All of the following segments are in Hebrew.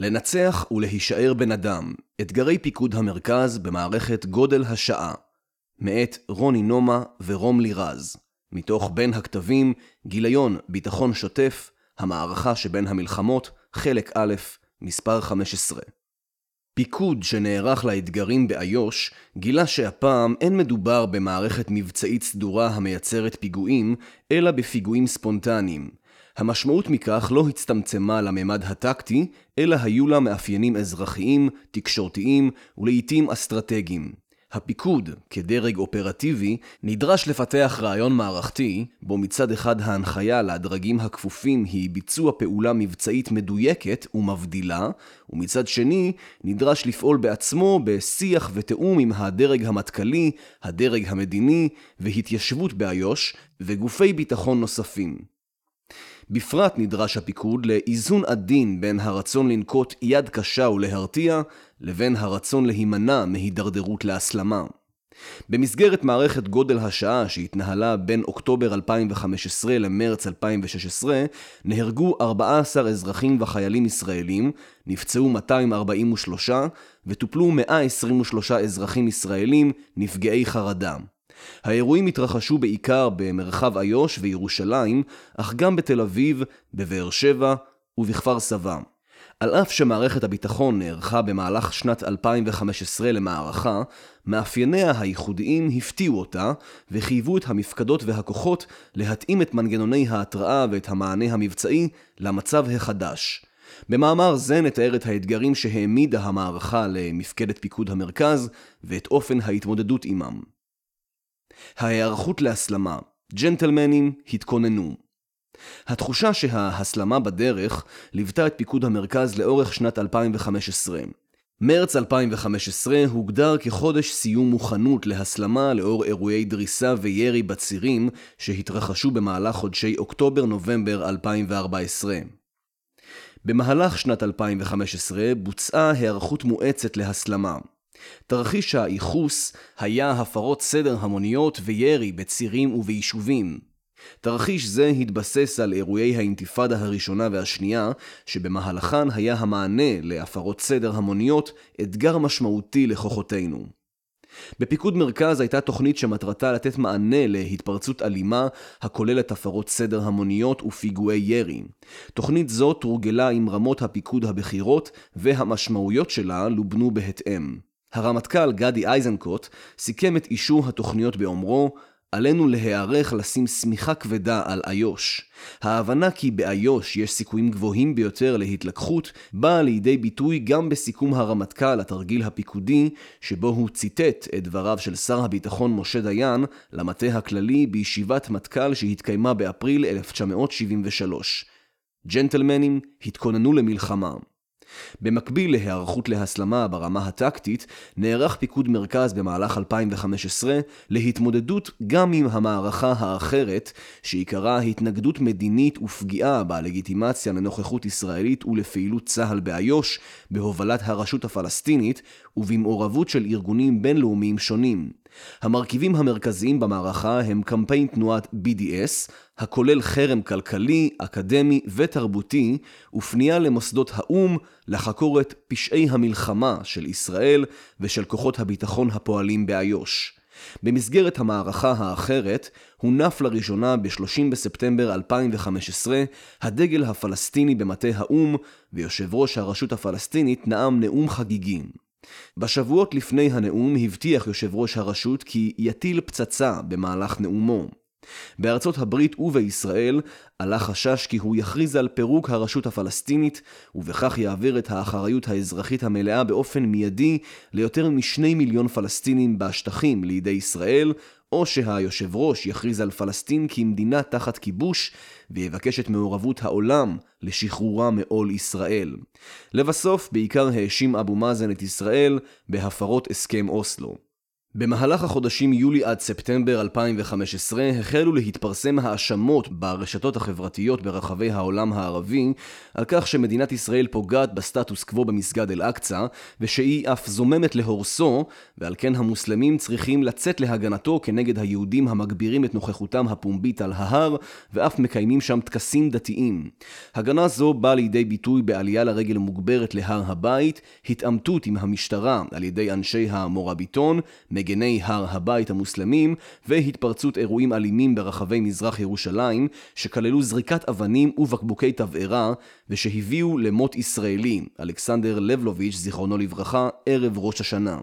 לנצח ולהישאר בן אדם, אתגרי פיקוד המרכז במערכת גודל השעה, מאת רוני נומה ורום לירז, מתוך בין הכתבים, גיליון ביטחון שוטף, המערכה שבין המלחמות, חלק א', מספר 15. פיקוד שנערך לאתגרים באיו"ש גילה שהפעם אין מדובר במערכת מבצעית סדורה המייצרת פיגועים, אלא בפיגועים ספונטניים, המשמעות מכך לא הצטמצמה לממד הטקטי, אלא היו לה מאפיינים אזרחיים, תקשורתיים ולעיתים אסטרטגיים. הפיקוד, כדרג אופרטיבי, נדרש לפתח רעיון מערכתי, בו מצד אחד ההנחיה לדרגים הכפופים היא ביצוע פעולה מבצעית מדויקת ומבדילה, ומצד שני, נדרש לפעול בעצמו בשיח ותיאום עם הדרג המטכ"לי, הדרג המדיני והתיישבות באיו"ש, וגופי ביטחון נוספים. בפרט נדרש הפיקוד לאיזון עדין בין הרצון לנקוט יד קשה ולהרתיע, לבין הרצון להימנע מהידרדרות להסלמה. במסגרת מערכת גודל השעה שהתנהלה בין אוקטובר 2015 למרץ 2016, נהרגו 14 אזרחים וחיילים ישראלים, נפצעו 243 וטופלו 123 אזרחים ישראלים נפגעי חרדה. האירועים התרחשו בעיקר במרחב איו"ש וירושלים, אך גם בתל אביב, בבאר שבע ובכפר סבא. על אף שמערכת הביטחון נערכה במהלך שנת 2015 למערכה, מאפייניה הייחודיים הפתיעו אותה, וחייבו את המפקדות והכוחות להתאים את מנגנוני ההתראה ואת המענה המבצעי למצב החדש. במאמר זה נתאר את האתגרים שהעמידה המערכה למפקדת פיקוד המרכז, ואת אופן ההתמודדות עמם. ההיערכות להסלמה, ג'נטלמנים התכוננו. התחושה שההסלמה בדרך ליוותה את פיקוד המרכז לאורך שנת 2015. מרץ 2015 הוגדר כחודש סיום מוכנות להסלמה לאור אירועי דריסה וירי בצירים שהתרחשו במהלך חודשי אוקטובר-נובמבר 2014. במהלך שנת 2015 בוצעה היערכות מואצת להסלמה. תרחיש הייחוס היה הפרות סדר המוניות וירי בצירים וביישובים. תרחיש זה התבסס על אירועי האינתיפאדה הראשונה והשנייה, שבמהלכן היה המענה להפרות סדר המוניות אתגר משמעותי לכוחותינו. בפיקוד מרכז הייתה תוכנית שמטרתה לתת מענה להתפרצות אלימה הכוללת הפרות סדר המוניות ופיגועי ירי. תוכנית זו תורגלה עם רמות הפיקוד הבכירות והמשמעויות שלה לובנו בהתאם. הרמטכ"ל גדי איזנקוט סיכם את אישור התוכניות באומרו עלינו להיערך לשים שמיכה כבדה על איו"ש. ההבנה כי באיו"ש יש סיכויים גבוהים ביותר להתלקחות באה לידי ביטוי גם בסיכום הרמטכ"ל לתרגיל הפיקודי, שבו הוא ציטט את דבריו של שר הביטחון משה דיין למטה הכללי בישיבת מטכ"ל שהתקיימה באפריל 1973. ג'נטלמנים התכוננו למלחמה. במקביל להיערכות להסלמה ברמה הטקטית, נערך פיקוד מרכז במהלך 2015 להתמודדות גם עם המערכה האחרת, שעיקרה התנגדות מדינית ופגיעה בלגיטימציה לנוכחות ישראלית ולפעילות צה"ל באיו"ש, בהובלת הרשות הפלסטינית ובמעורבות של ארגונים בינלאומיים שונים. המרכיבים המרכזיים במערכה הם קמפיין תנועת BDS, הכולל חרם כלכלי, אקדמי ותרבותי, ופנייה למוסדות האו"ם לחקור את פשעי המלחמה של ישראל ושל כוחות הביטחון הפועלים באיו"ש. במסגרת המערכה האחרת, הונף לראשונה ב-30 בספטמבר 2015 הדגל הפלסטיני במטה האו"ם, ויושב ראש הרשות הפלסטינית נאם נאום חגיגי. בשבועות לפני הנאום הבטיח יושב ראש הרשות כי יטיל פצצה במהלך נאומו. בארצות הברית ובישראל עלה חשש כי הוא יכריז על פירוק הרשות הפלסטינית, ובכך יעביר את האחריות האזרחית המלאה באופן מיידי ליותר משני מיליון פלסטינים בשטחים לידי ישראל, או שהיושב ראש יכריז על פלסטין כמדינה תחת כיבוש, ויבקש את מעורבות העולם לשחרורה מעול ישראל. לבסוף, בעיקר האשים אבו מאזן את ישראל בהפרות הסכם אוסלו. במהלך החודשים יולי עד ספטמבר 2015 החלו להתפרסם האשמות ברשתות החברתיות ברחבי העולם הערבי על כך שמדינת ישראל פוגעת בסטטוס קוו במסגד אל-אקצא ושהיא אף זוממת להורסו ועל כן המוסלמים צריכים לצאת להגנתו כנגד היהודים המגבירים את נוכחותם הפומבית על ההר ואף מקיימים שם טקסים דתיים. הגנה זו באה לידי ביטוי בעלייה לרגל מוגברת להר הבית, התעמתות עם המשטרה על ידי אנשי המורביטון, מגני הר הבית המוסלמים והתפרצות אירועים אלימים ברחבי מזרח ירושלים שכללו זריקת אבנים ובקבוקי תבערה ושהביאו למות ישראלי, אלכסנדר לבלוביץ' זיכרונו לברכה, ערב ראש השנה.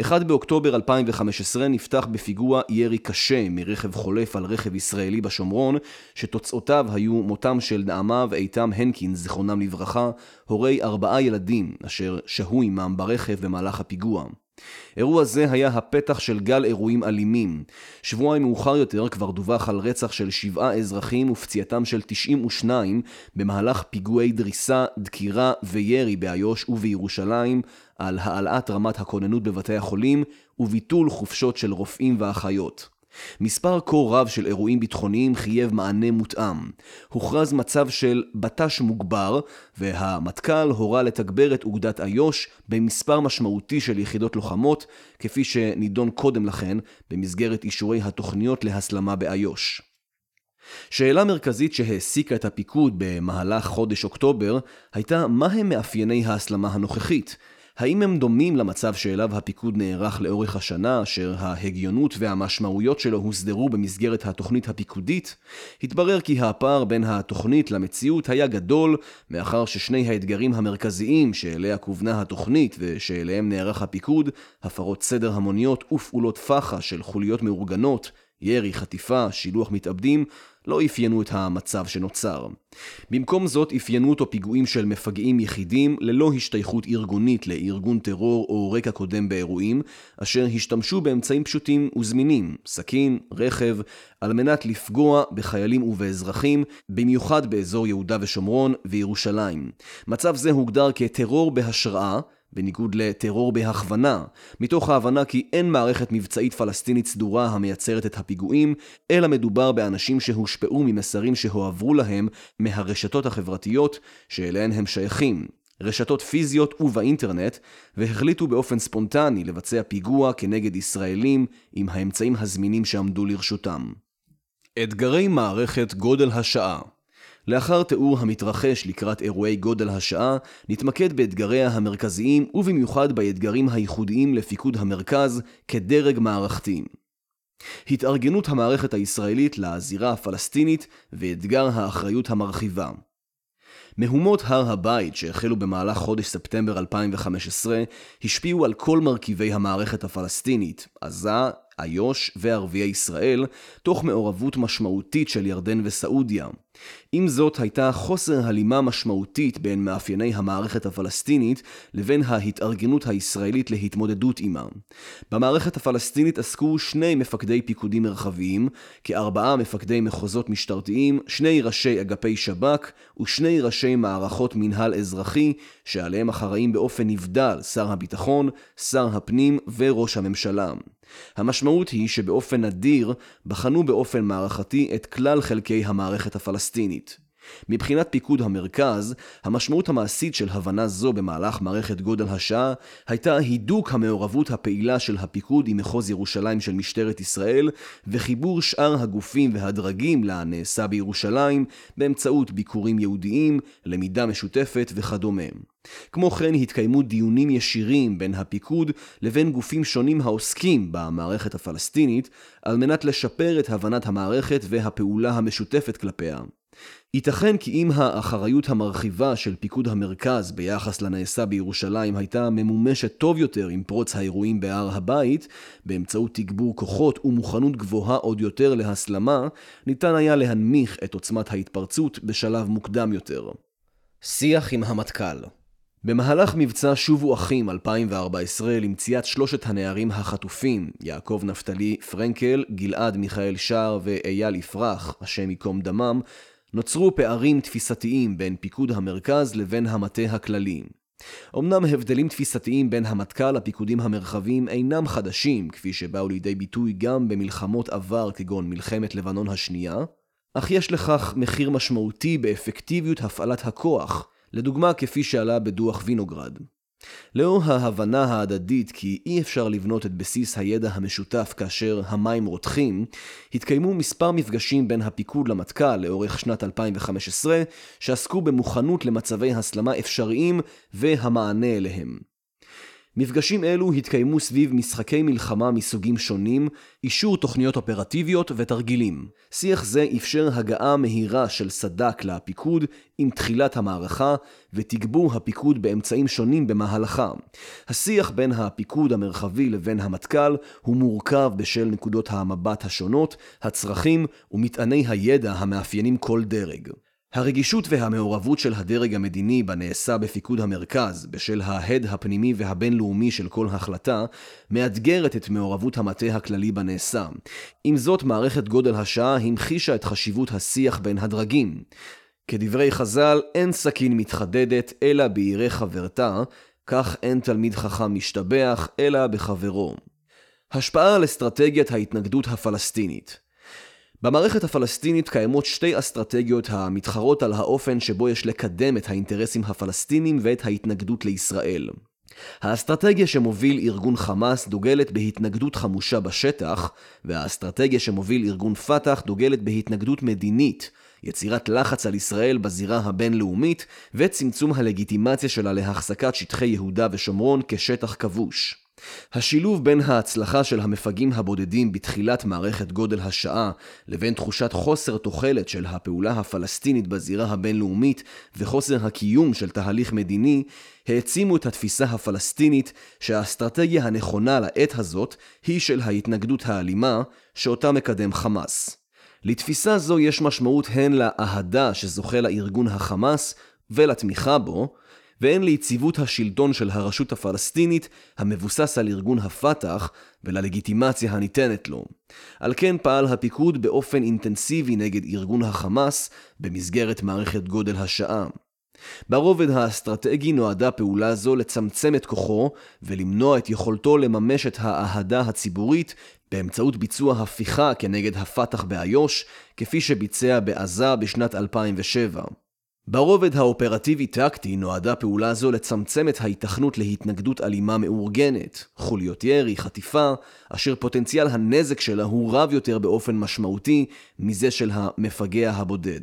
1 באוקטובר 2015 נפתח בפיגוע ירי קשה מרכב חולף על רכב ישראלי בשומרון, שתוצאותיו היו מותם של נעמה ואיתם הנקין, זיכרונם לברכה, הורי ארבעה ילדים, אשר שהו עמם ברכב במהלך הפיגוע. אירוע זה היה הפתח של גל אירועים אלימים. שבועיים מאוחר יותר כבר דווח על רצח של שבעה אזרחים ופציעתם של 92 במהלך פיגועי דריסה, דקירה וירי באיו"ש ובירושלים, על העלאת רמת הכוננות בבתי החולים וביטול חופשות של רופאים ואחיות. מספר כה רב של אירועים ביטחוניים חייב מענה מותאם. הוכרז מצב של בט"ש מוגבר, והמטכ"ל הורה לתגבר את אוגדת איו"ש במספר משמעותי של יחידות לוחמות, כפי שנידון קודם לכן במסגרת אישורי התוכניות להסלמה באיו"ש. שאלה מרכזית שהעסיקה את הפיקוד במהלך חודש אוקטובר הייתה מהם מאפייני ההסלמה הנוכחית, האם הם דומים למצב שאליו הפיקוד נערך לאורך השנה, אשר ההגיונות והמשמעויות שלו הוסדרו במסגרת התוכנית הפיקודית? התברר כי הפער בין התוכנית למציאות היה גדול, מאחר ששני האתגרים המרכזיים שאליה כוונה התוכנית ושאליהם נערך הפיקוד, הפרות סדר המוניות ופעולות פח"ע של חוליות מאורגנות, ירי, חטיפה, שילוח מתאבדים, לא אפיינו את המצב שנוצר. במקום זאת אפיינו אותו פיגועים של מפגעים יחידים ללא השתייכות ארגונית לארגון טרור או רקע קודם באירועים, אשר השתמשו באמצעים פשוטים וזמינים, סכין, רכב, על מנת לפגוע בחיילים ובאזרחים, במיוחד באזור יהודה ושומרון וירושלים. מצב זה הוגדר כטרור בהשראה, בניגוד לטרור בהכוונה, מתוך ההבנה כי אין מערכת מבצעית פלסטינית סדורה המייצרת את הפיגועים, אלא מדובר באנשים שהושפעו ממסרים שהועברו להם מהרשתות החברתיות שאליהן הם שייכים, רשתות פיזיות ובאינטרנט, והחליטו באופן ספונטני לבצע פיגוע כנגד ישראלים עם האמצעים הזמינים שעמדו לרשותם. אתגרי מערכת גודל השעה לאחר תיאור המתרחש לקראת אירועי גודל השעה, נתמקד באתגריה המרכזיים ובמיוחד באתגרים הייחודיים לפיקוד המרכז כדרג מערכתי. התארגנות המערכת הישראלית לזירה הפלסטינית ואתגר האחריות המרחיבה. מהומות הר הבית שהחלו במהלך חודש ספטמבר 2015 השפיעו על כל מרכיבי המערכת הפלסטינית, עזה, איו"ש וערביי ישראל, תוך מעורבות משמעותית של ירדן וסעודיה. עם זאת, הייתה חוסר הלימה משמעותית בין מאפייני המערכת הפלסטינית לבין ההתארגנות הישראלית להתמודדות עימה. במערכת הפלסטינית עסקו שני מפקדי פיקודים מרחביים, כארבעה מפקדי מחוזות משטרתיים, שני ראשי אגפי שב"כ ושני ראשי מערכות מנהל אזרחי, שעליהם אחראים באופן נבדל שר הביטחון, שר הפנים וראש הממשלה. המשמעות היא שבאופן נדיר בחנו באופן מערכתי את כלל חלקי המערכת הפלסטינית. מבחינת פיקוד המרכז, המשמעות המעשית של הבנה זו במהלך מערכת גודל השעה הייתה הידוק המעורבות הפעילה של הפיקוד עם מחוז ירושלים של משטרת ישראל וחיבור שאר הגופים והדרגים לנעשה בירושלים באמצעות ביקורים יהודיים, למידה משותפת וכדומה. כמו כן התקיימו דיונים ישירים בין הפיקוד לבין גופים שונים העוסקים במערכת הפלסטינית על מנת לשפר את הבנת המערכת והפעולה המשותפת כלפיה. ייתכן כי אם האחריות המרחיבה של פיקוד המרכז ביחס לנעשה בירושלים הייתה ממומשת טוב יותר עם פרוץ האירועים בהר הבית, באמצעות תגבור כוחות ומוכנות גבוהה עוד יותר להסלמה, ניתן היה להנמיך את עוצמת ההתפרצות בשלב מוקדם יותר. שיח עם המטכ"ל במהלך מבצע שובו אחים 2014 למציאת שלושת הנערים החטופים, יעקב נפתלי פרנקל, גלעד מיכאל שער ואייל יפרח, השם ייקום דמם, נוצרו פערים תפיסתיים בין פיקוד המרכז לבין המטה הכללי. אמנם הבדלים תפיסתיים בין המטכ"ל לפיקודים המרחביים אינם חדשים, כפי שבאו לידי ביטוי גם במלחמות עבר כגון מלחמת לבנון השנייה, אך יש לכך מחיר משמעותי באפקטיביות הפעלת הכוח, לדוגמה כפי שעלה בדוח וינוגרד. לאור ההבנה ההדדית כי אי אפשר לבנות את בסיס הידע המשותף כאשר המים רותחים, התקיימו מספר מפגשים בין הפיקוד למטכ"ל לאורך שנת 2015, שעסקו במוכנות למצבי הסלמה אפשריים והמענה אליהם. מפגשים אלו התקיימו סביב משחקי מלחמה מסוגים שונים, אישור תוכניות אופרטיביות ותרגילים. שיח זה אפשר הגעה מהירה של סד"כ לפיקוד עם תחילת המערכה ותגבור הפיקוד באמצעים שונים במהלכה. השיח בין הפיקוד המרחבי לבין המטכ"ל הוא מורכב בשל נקודות המבט השונות, הצרכים ומטעני הידע המאפיינים כל דרג. הרגישות והמעורבות של הדרג המדיני בנעשה בפיקוד המרכז, בשל ההד הפנימי והבינלאומי של כל החלטה, מאתגרת את מעורבות המטה הכללי בנעשה. עם זאת, מערכת גודל השעה המחישה את חשיבות השיח בין הדרגים. כדברי חז"ל, אין סכין מתחדדת, אלא בירא חברתה, כך אין תלמיד חכם משתבח, אלא בחברו. השפעה על אסטרטגיית ההתנגדות הפלסטינית במערכת הפלסטינית קיימות שתי אסטרטגיות המתחרות על האופן שבו יש לקדם את האינטרסים הפלסטינים ואת ההתנגדות לישראל. האסטרטגיה שמוביל ארגון חמאס דוגלת בהתנגדות חמושה בשטח, והאסטרטגיה שמוביל ארגון פת"ח דוגלת בהתנגדות מדינית, יצירת לחץ על ישראל בזירה הבינלאומית וצמצום הלגיטימציה שלה להחזקת שטחי יהודה ושומרון כשטח כבוש. השילוב בין ההצלחה של המפגעים הבודדים בתחילת מערכת גודל השעה לבין תחושת חוסר תוחלת של הפעולה הפלסטינית בזירה הבינלאומית וחוסר הקיום של תהליך מדיני העצימו את התפיסה הפלסטינית שהאסטרטגיה הנכונה לעת הזאת היא של ההתנגדות האלימה שאותה מקדם חמאס. לתפיסה זו יש משמעות הן לאהדה שזוכה לארגון החמאס ולתמיכה בו, והן ליציבות השלטון של הרשות הפלסטינית המבוסס על ארגון הפת"ח וללגיטימציה הניתנת לו. על כן פעל הפיקוד באופן אינטנסיבי נגד ארגון החמאס במסגרת מערכת גודל השעה. ברובד האסטרטגי נועדה פעולה זו לצמצם את כוחו ולמנוע את יכולתו לממש את האהדה הציבורית באמצעות ביצוע הפיכה כנגד הפת"ח באיו"ש, כפי שביצע בעזה בשנת 2007. ברובד האופרטיבי-טקטי נועדה פעולה זו לצמצם את ההיתכנות להתנגדות אלימה מאורגנת, חוליות ירי, חטיפה, אשר פוטנציאל הנזק שלה הוא רב יותר באופן משמעותי מזה של המפגע הבודד.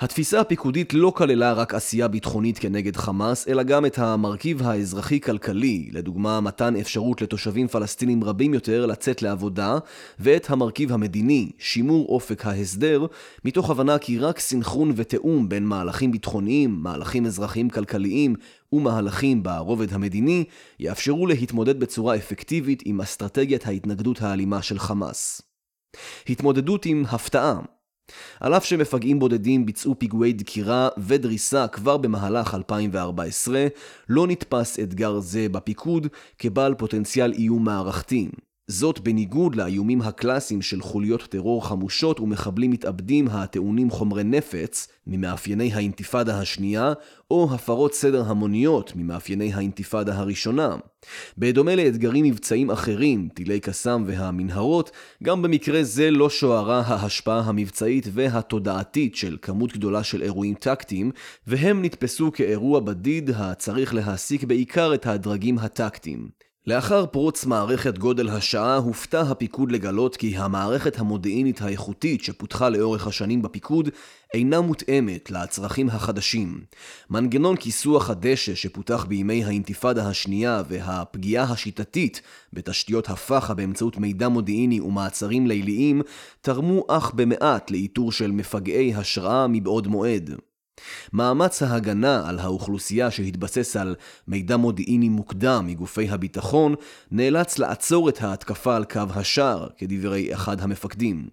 התפיסה הפיקודית לא כללה רק עשייה ביטחונית כנגד חמאס, אלא גם את המרכיב האזרחי-כלכלי, לדוגמה מתן אפשרות לתושבים פלסטינים רבים יותר לצאת לעבודה, ואת המרכיב המדיני, שימור אופק ההסדר, מתוך הבנה כי רק סינכרון ותיאום בין מהלכים ביטחוניים, מהלכים אזרחיים-כלכליים ומהלכים ברובד המדיני, יאפשרו להתמודד בצורה אפקטיבית עם אסטרטגיית ההתנגדות האלימה של חמאס. התמודדות עם הפתעה על אף שמפגעים בודדים ביצעו פיגועי דקירה ודריסה כבר במהלך 2014, לא נתפס אתגר זה בפיקוד כבעל פוטנציאל איום מערכתי. זאת בניגוד לאיומים הקלאסיים של חוליות טרור חמושות ומחבלים מתאבדים הטעונים חומרי נפץ ממאפייני האינתיפאדה השנייה, או הפרות סדר המוניות ממאפייני האינתיפאדה הראשונה. בדומה לאתגרים מבצעיים אחרים, טילי קסאם והמנהרות, גם במקרה זה לא שוערה ההשפעה המבצעית והתודעתית של כמות גדולה של אירועים טקטיים, והם נתפסו כאירוע בדיד הצריך להעסיק בעיקר את הדרגים הטקטיים. לאחר פרוץ מערכת גודל השעה הופתע הפיקוד לגלות כי המערכת המודיעינית האיכותית שפותחה לאורך השנים בפיקוד אינה מותאמת לצרכים החדשים. מנגנון כיסוח הדשא שפותח בימי האינתיפאדה השנייה והפגיעה השיטתית בתשתיות הפח"א באמצעות מידע מודיעיני ומעצרים ליליים תרמו אך במעט לאיתור של מפגעי השראה מבעוד מועד. מאמץ ההגנה על האוכלוסייה שהתבסס על מידע מודיעיני מוקדם מגופי הביטחון, נאלץ לעצור את ההתקפה על קו השער, כדברי אחד המפקדים.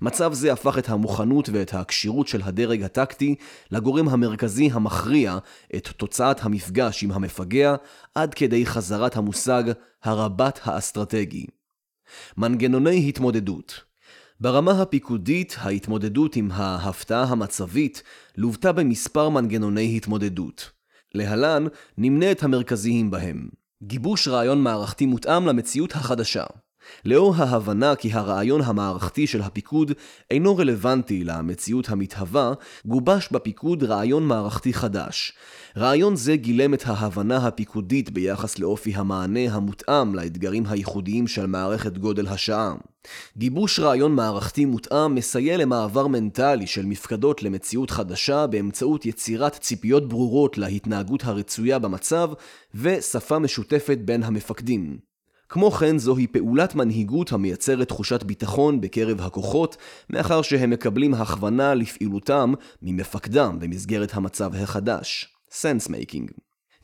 מצב זה הפך את המוכנות ואת הכשירות של הדרג הטקטי לגורם המרכזי המכריע את תוצאת המפגש עם המפגע, עד כדי חזרת המושג הרבת האסטרטגי. מנגנוני התמודדות ברמה הפיקודית, ההתמודדות עם ההפתעה המצבית לוותה במספר מנגנוני התמודדות. להלן נמנה את המרכזיים בהם. גיבוש רעיון מערכתי מותאם למציאות החדשה. לאור ההבנה כי הרעיון המערכתי של הפיקוד אינו רלוונטי למציאות המתהווה, גובש בפיקוד רעיון מערכתי חדש. רעיון זה גילם את ההבנה הפיקודית ביחס לאופי המענה המותאם לאתגרים הייחודיים של מערכת גודל השעה. גיבוש רעיון מערכתי מותאם מסייע למעבר מנטלי של מפקדות למציאות חדשה באמצעות יצירת ציפיות ברורות להתנהגות הרצויה במצב ושפה משותפת בין המפקדים. כמו כן זוהי פעולת מנהיגות המייצרת תחושת ביטחון בקרב הכוחות, מאחר שהם מקבלים הכוונה לפעילותם ממפקדם במסגרת המצב החדש. sense making.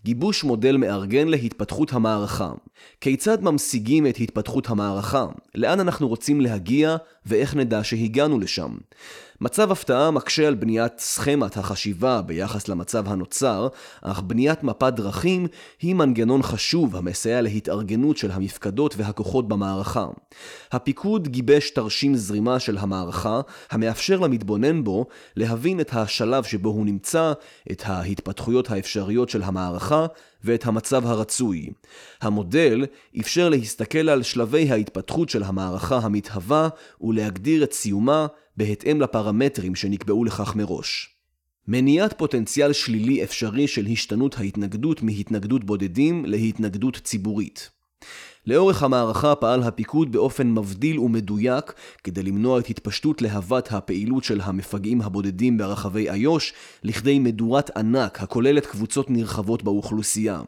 גיבוש מודל מארגן להתפתחות המערכה. כיצד ממשיגים את התפתחות המערכה? לאן אנחנו רוצים להגיע ואיך נדע שהגענו לשם? מצב הפתעה מקשה על בניית סכמת החשיבה ביחס למצב הנוצר, אך בניית מפת דרכים היא מנגנון חשוב המסייע להתארגנות של המפקדות והכוחות במערכה. הפיקוד גיבש תרשים זרימה של המערכה, המאפשר למתבונן בו להבין את השלב שבו הוא נמצא, את ההתפתחויות האפשריות של המערכה ואת המצב הרצוי. המודל אפשר להסתכל על שלבי ההתפתחות של המערכה המתהווה ולהגדיר את סיומה בהתאם לפרמטרים שנקבעו לכך מראש. מניעת פוטנציאל שלילי אפשרי של השתנות ההתנגדות מהתנגדות בודדים להתנגדות ציבורית. לאורך המערכה פעל הפיקוד באופן מבדיל ומדויק כדי למנוע את התפשטות להבת הפעילות של המפגעים הבודדים ברחבי איו"ש לכדי מדורת ענק הכוללת קבוצות נרחבות באוכלוסייה.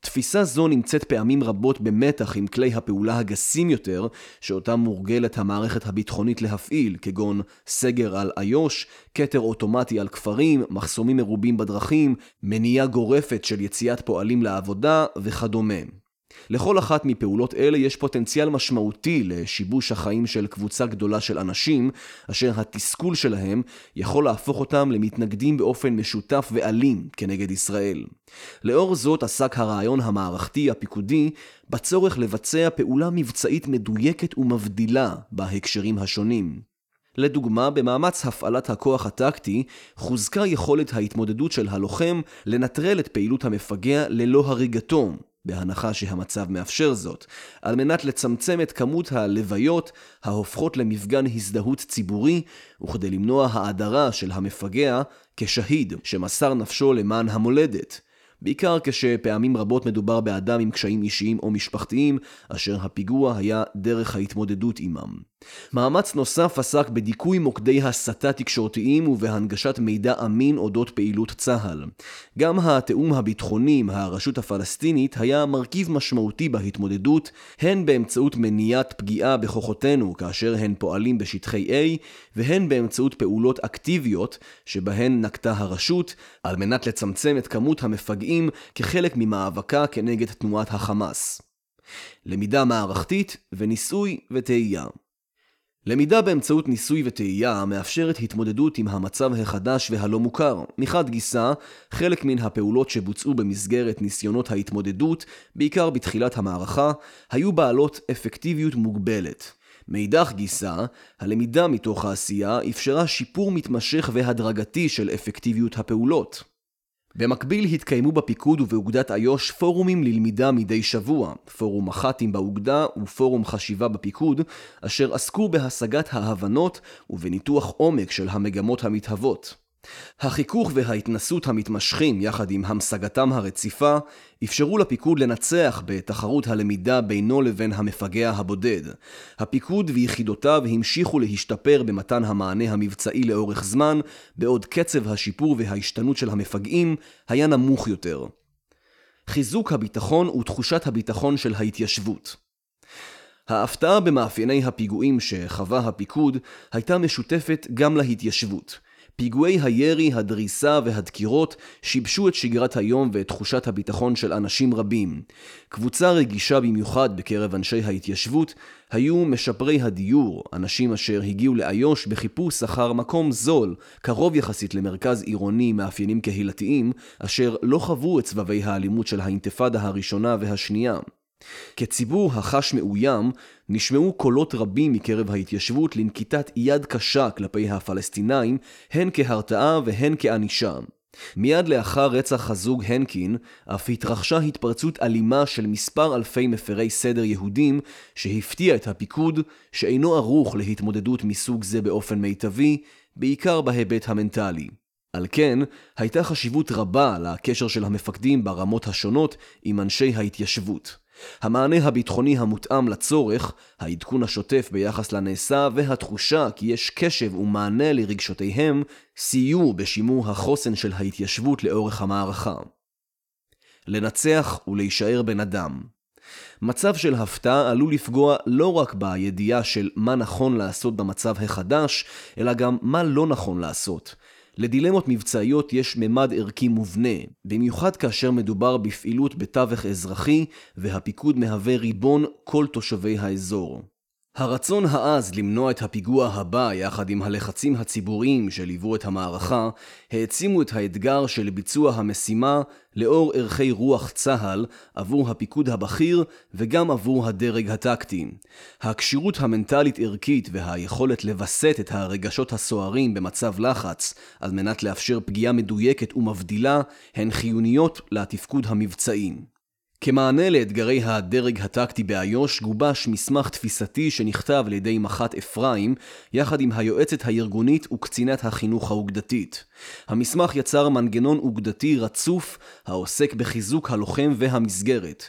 תפיסה זו נמצאת פעמים רבות במתח עם כלי הפעולה הגסים יותר שאותם מורגלת המערכת הביטחונית להפעיל, כגון סגר על איו"ש, כתר אוטומטי על כפרים, מחסומים מרובים בדרכים, מניעה גורפת של יציאת פועלים לעבודה וכדומה. לכל אחת מפעולות אלה יש פוטנציאל משמעותי לשיבוש החיים של קבוצה גדולה של אנשים, אשר התסכול שלהם יכול להפוך אותם למתנגדים באופן משותף ואלים כנגד ישראל. לאור זאת עסק הרעיון המערכתי הפיקודי בצורך לבצע פעולה מבצעית מדויקת ומבדילה בהקשרים השונים. לדוגמה, במאמץ הפעלת הכוח הטקטי, חוזקה יכולת ההתמודדות של הלוחם לנטרל את פעילות המפגע ללא הריגתו, בהנחה שהמצב מאפשר זאת, על מנת לצמצם את כמות הלוויות ההופכות למפגן הזדהות ציבורי, וכדי למנוע האדרה של המפגע כשהיד שמסר נפשו למען המולדת. בעיקר כשפעמים רבות מדובר באדם עם קשיים אישיים או משפחתיים, אשר הפיגוע היה דרך ההתמודדות עמם. מאמץ נוסף עסק בדיכוי מוקדי הסתה תקשורתיים ובהנגשת מידע אמין אודות פעילות צה"ל. גם התיאום הביטחוני עם הרשות הפלסטינית היה מרכיב משמעותי בהתמודדות, הן באמצעות מניעת פגיעה בכוחותינו כאשר הן פועלים בשטחי A, והן באמצעות פעולות אקטיביות שבהן נקטה הרשות, על מנת לצמצם את כמות המפגעים כחלק ממאבקה כנגד תנועת החמאס. למידה מערכתית וניסוי וטעייה למידה באמצעות ניסוי וטעייה מאפשרת התמודדות עם המצב החדש והלא מוכר. מחד גיסא, חלק מן הפעולות שבוצעו במסגרת ניסיונות ההתמודדות, בעיקר בתחילת המערכה, היו בעלות אפקטיביות מוגבלת. מאידך גיסא, הלמידה מתוך העשייה אפשרה שיפור מתמשך והדרגתי של אפקטיביות הפעולות. במקביל התקיימו בפיקוד ובאוגדת איו"ש פורומים ללמידה מדי שבוע, פורום מח"טים באוגדה ופורום חשיבה בפיקוד, אשר עסקו בהשגת ההבנות ובניתוח עומק של המגמות המתהוות. החיכוך וההתנסות המתמשכים יחד עם המשגתם הרציפה אפשרו לפיקוד לנצח בתחרות הלמידה בינו לבין המפגע הבודד. הפיקוד ויחידותיו המשיכו להשתפר במתן המענה המבצעי לאורך זמן, בעוד קצב השיפור וההשתנות של המפגעים היה נמוך יותר. חיזוק הביטחון ותחושת הביטחון של ההתיישבות ההפתעה במאפייני הפיגועים שחווה הפיקוד הייתה משותפת גם להתיישבות. פיגועי הירי, הדריסה והדקירות שיבשו את שגרת היום ואת תחושת הביטחון של אנשים רבים. קבוצה רגישה במיוחד בקרב אנשי ההתיישבות היו משפרי הדיור, אנשים אשר הגיעו לאיו"ש בחיפוש אחר מקום זול, קרוב יחסית למרכז עירוני מאפיינים קהילתיים, אשר לא חוו את סבבי האלימות של האינתיפאדה הראשונה והשנייה. כציבור החש מאוים, נשמעו קולות רבים מקרב ההתיישבות לנקיטת יד קשה כלפי הפלסטינאים, הן כהרתעה והן כענישה. מיד לאחר רצח הזוג הנקין, אף התרחשה התפרצות אלימה של מספר אלפי מפרי סדר יהודים, שהפתיע את הפיקוד, שאינו ערוך להתמודדות מסוג זה באופן מיטבי, בעיקר בהיבט המנטלי. על כן, הייתה חשיבות רבה לקשר של המפקדים ברמות השונות עם אנשי ההתיישבות. המענה הביטחוני המותאם לצורך, העדכון השוטף ביחס לנעשה והתחושה כי יש קשב ומענה לרגשותיהם, סייעו בשימור החוסן של ההתיישבות לאורך המערכה. לנצח ולהישאר בן אדם. מצב של הפתעה עלול לפגוע לא רק בידיעה של מה נכון לעשות במצב החדש, אלא גם מה לא נכון לעשות, לדילמות מבצעיות יש ממד ערכי מובנה, במיוחד כאשר מדובר בפעילות בתווך אזרחי והפיקוד מהווה ריבון כל תושבי האזור. הרצון העז למנוע את הפיגוע הבא יחד עם הלחצים הציבוריים שליוו את המערכה העצימו את האתגר של ביצוע המשימה לאור ערכי רוח צה"ל עבור הפיקוד הבכיר וגם עבור הדרג הטקטי. הכשירות המנטלית-ערכית והיכולת לווסת את הרגשות הסוערים במצב לחץ על מנת לאפשר פגיעה מדויקת ומבדילה הן חיוניות לתפקוד המבצעי. כמענה לאתגרי הדרג הטקטי באיו"ש גובש מסמך תפיסתי שנכתב על ידי מח"ט אפרים יחד עם היועצת הארגונית וקצינת החינוך האוגדתית. המסמך יצר מנגנון אוגדתי רצוף העוסק בחיזוק הלוחם והמסגרת.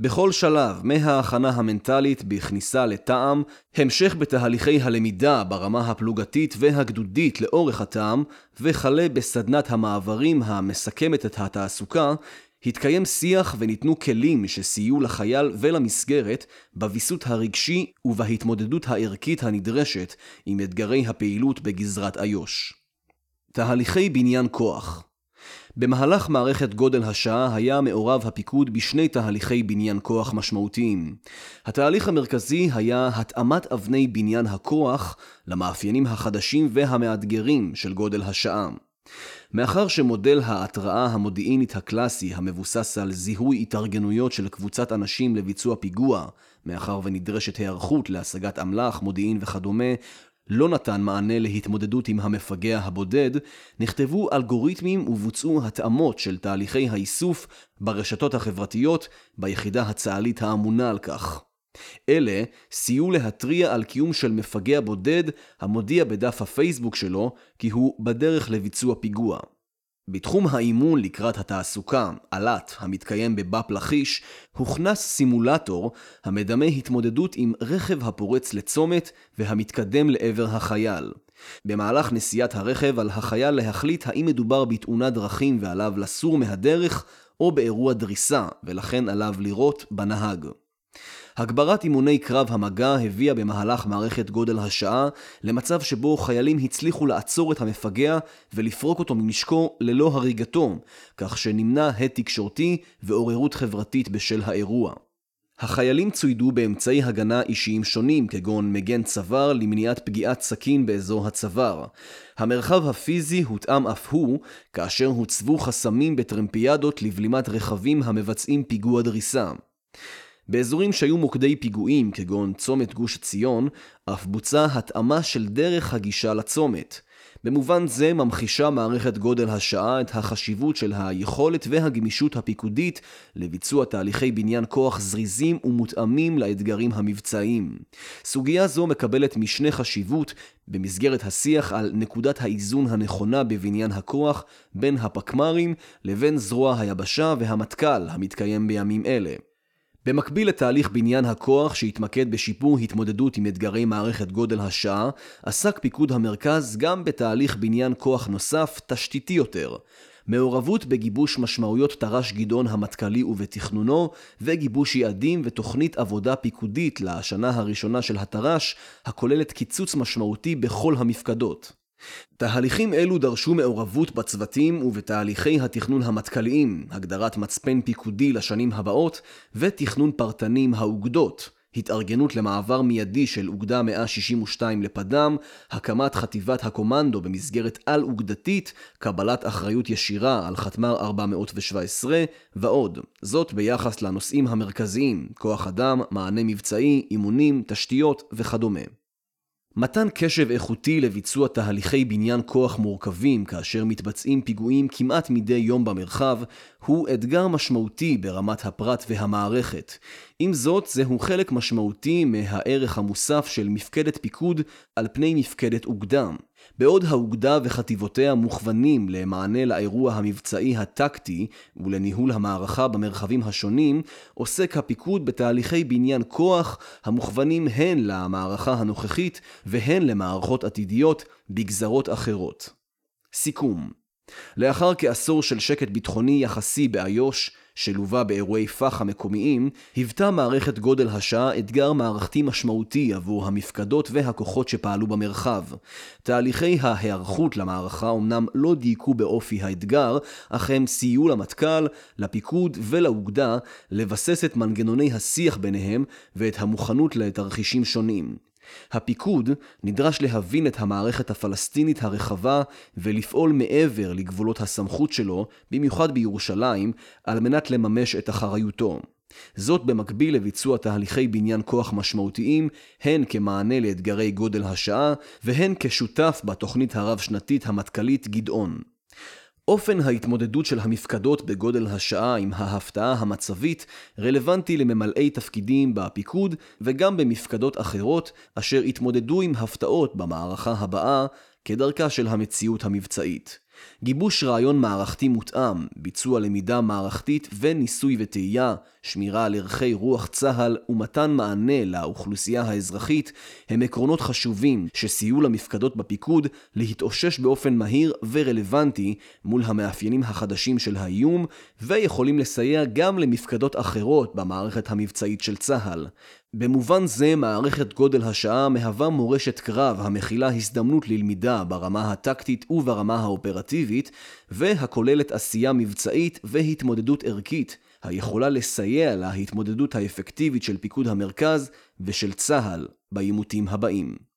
בכל שלב, מההכנה המנטלית בכניסה לטעם, המשך בתהליכי הלמידה ברמה הפלוגתית והגדודית לאורך הטעם, וכלה בסדנת המעברים המסכמת את התעסוקה, התקיים שיח וניתנו כלים שסייעו לחייל ולמסגרת בוויסות הרגשי ובהתמודדות הערכית הנדרשת עם אתגרי הפעילות בגזרת איו"ש. תהליכי בניין כוח במהלך מערכת גודל השעה היה מעורב הפיקוד בשני תהליכי בניין כוח משמעותיים. התהליך המרכזי היה התאמת אבני בניין הכוח למאפיינים החדשים והמאתגרים של גודל השעה. מאחר שמודל ההתראה המודיעינית הקלאסי המבוסס על זיהוי התארגנויות של קבוצת אנשים לביצוע פיגוע, מאחר ונדרשת היערכות להשגת אמל"ח, מודיעין וכדומה, לא נתן מענה להתמודדות עם המפגע הבודד, נכתבו אלגוריתמים ובוצעו התאמות של תהליכי האיסוף ברשתות החברתיות ביחידה הצה"לית האמונה על כך. אלה סייעו להתריע על קיום של מפגע בודד המודיע בדף הפייסבוק שלו כי הוא בדרך לביצוע פיגוע. בתחום האימון לקראת התעסוקה, על"ת, המתקיים בבאפ לכיש, הוכנס סימולטור המדמה התמודדות עם רכב הפורץ לצומת והמתקדם לעבר החייל. במהלך נסיעת הרכב על החייל להחליט האם מדובר בתאונת דרכים ועליו לסור מהדרך או באירוע דריסה, ולכן עליו לירות בנהג. הגברת אימוני קרב המגע הביאה במהלך מערכת גודל השעה למצב שבו חיילים הצליחו לעצור את המפגע ולפרוק אותו ממשקו ללא הריגתו, כך שנמנע הד תקשורתי ועוררות חברתית בשל האירוע. החיילים צוידו באמצעי הגנה אישיים שונים כגון מגן צוואר למניעת פגיעת סכין באזור הצוואר. המרחב הפיזי הותאם אף הוא כאשר הוצבו חסמים בטרמפיאדות לבלימת רכבים המבצעים פיגוע דריסה. באזורים שהיו מוקדי פיגועים, כגון צומת גוש ציון, אף בוצעה התאמה של דרך הגישה לצומת. במובן זה ממחישה מערכת גודל השעה את החשיבות של היכולת והגמישות הפיקודית לביצוע תהליכי בניין כוח זריזים ומותאמים לאתגרים המבצעיים. סוגיה זו מקבלת משנה חשיבות במסגרת השיח על נקודת האיזון הנכונה בבניין הכוח בין הפקמ"רים לבין זרוע היבשה והמטכ"ל המתקיים בימים אלה. במקביל לתהליך בניין הכוח שהתמקד בשיפור התמודדות עם אתגרי מערכת גודל השעה, עסק פיקוד המרכז גם בתהליך בניין כוח נוסף, תשתיתי יותר. מעורבות בגיבוש משמעויות תר"ש גדעון המטכ"לי ובתכנונו, וגיבוש יעדים ותוכנית עבודה פיקודית לשנה הראשונה של התר"ש, הכוללת קיצוץ משמעותי בכל המפקדות. תהליכים אלו דרשו מעורבות בצוותים ובתהליכי התכנון המטכ"ליים, הגדרת מצפן פיקודי לשנים הבאות, ותכנון פרטנים האוגדות, התארגנות למעבר מיידי של אוגדה 162 לפדם, הקמת חטיבת הקומנדו במסגרת על-אוגדתית, קבלת אחריות ישירה על חתמ"ר 417 ועוד. זאת ביחס לנושאים המרכזיים, כוח אדם, מענה מבצעי, אימונים, תשתיות וכדומה. מתן קשב איכותי לביצוע תהליכי בניין כוח מורכבים כאשר מתבצעים פיגועים כמעט מדי יום במרחב, הוא אתגר משמעותי ברמת הפרט והמערכת. עם זאת, זהו חלק משמעותי מהערך המוסף של מפקדת פיקוד על פני מפקדת אוגדה. בעוד האוגדה וחטיבותיה מוכוונים למענה לאירוע המבצעי הטקטי ולניהול המערכה במרחבים השונים, עוסק הפיקוד בתהליכי בניין כוח המוכוונים הן למערכה הנוכחית והן למערכות עתידיות בגזרות אחרות. סיכום לאחר כעשור של שקט ביטחוני יחסי באיו"ש, שלווה באירועי פח המקומיים, היוותה מערכת גודל השעה אתגר מערכתי משמעותי עבור המפקדות והכוחות שפעלו במרחב. תהליכי ההיערכות למערכה אמנם לא דייקו באופי האתגר, אך הם סייעו למטכ"ל, לפיקוד ולאוגדה לבסס את מנגנוני השיח ביניהם ואת המוכנות לתרחישים שונים. הפיקוד נדרש להבין את המערכת הפלסטינית הרחבה ולפעול מעבר לגבולות הסמכות שלו, במיוחד בירושלים, על מנת לממש את אחריותו. זאת במקביל לביצוע תהליכי בניין כוח משמעותיים, הן כמענה לאתגרי גודל השעה, והן כשותף בתוכנית הרב-שנתית המטכ"לית גדעון. אופן ההתמודדות של המפקדות בגודל השעה עם ההפתעה המצבית רלוונטי לממלאי תפקידים בפיקוד וגם במפקדות אחרות אשר התמודדו עם הפתעות במערכה הבאה כדרכה של המציאות המבצעית. גיבוש רעיון מערכתי מותאם, ביצוע למידה מערכתית וניסוי וטעייה, שמירה על ערכי רוח צה"ל ומתן מענה לאוכלוסייה האזרחית הם עקרונות חשובים שסייעו למפקדות בפיקוד להתאושש באופן מהיר ורלוונטי מול המאפיינים החדשים של האיום ויכולים לסייע גם למפקדות אחרות במערכת המבצעית של צה"ל. במובן זה מערכת גודל השעה מהווה מורשת קרב המכילה הזדמנות ללמידה ברמה הטקטית וברמה האופרטיבית והכוללת עשייה מבצעית והתמודדות ערכית היכולה לסייע להתמודדות האפקטיבית של פיקוד המרכז ושל צה"ל בעימותים הבאים.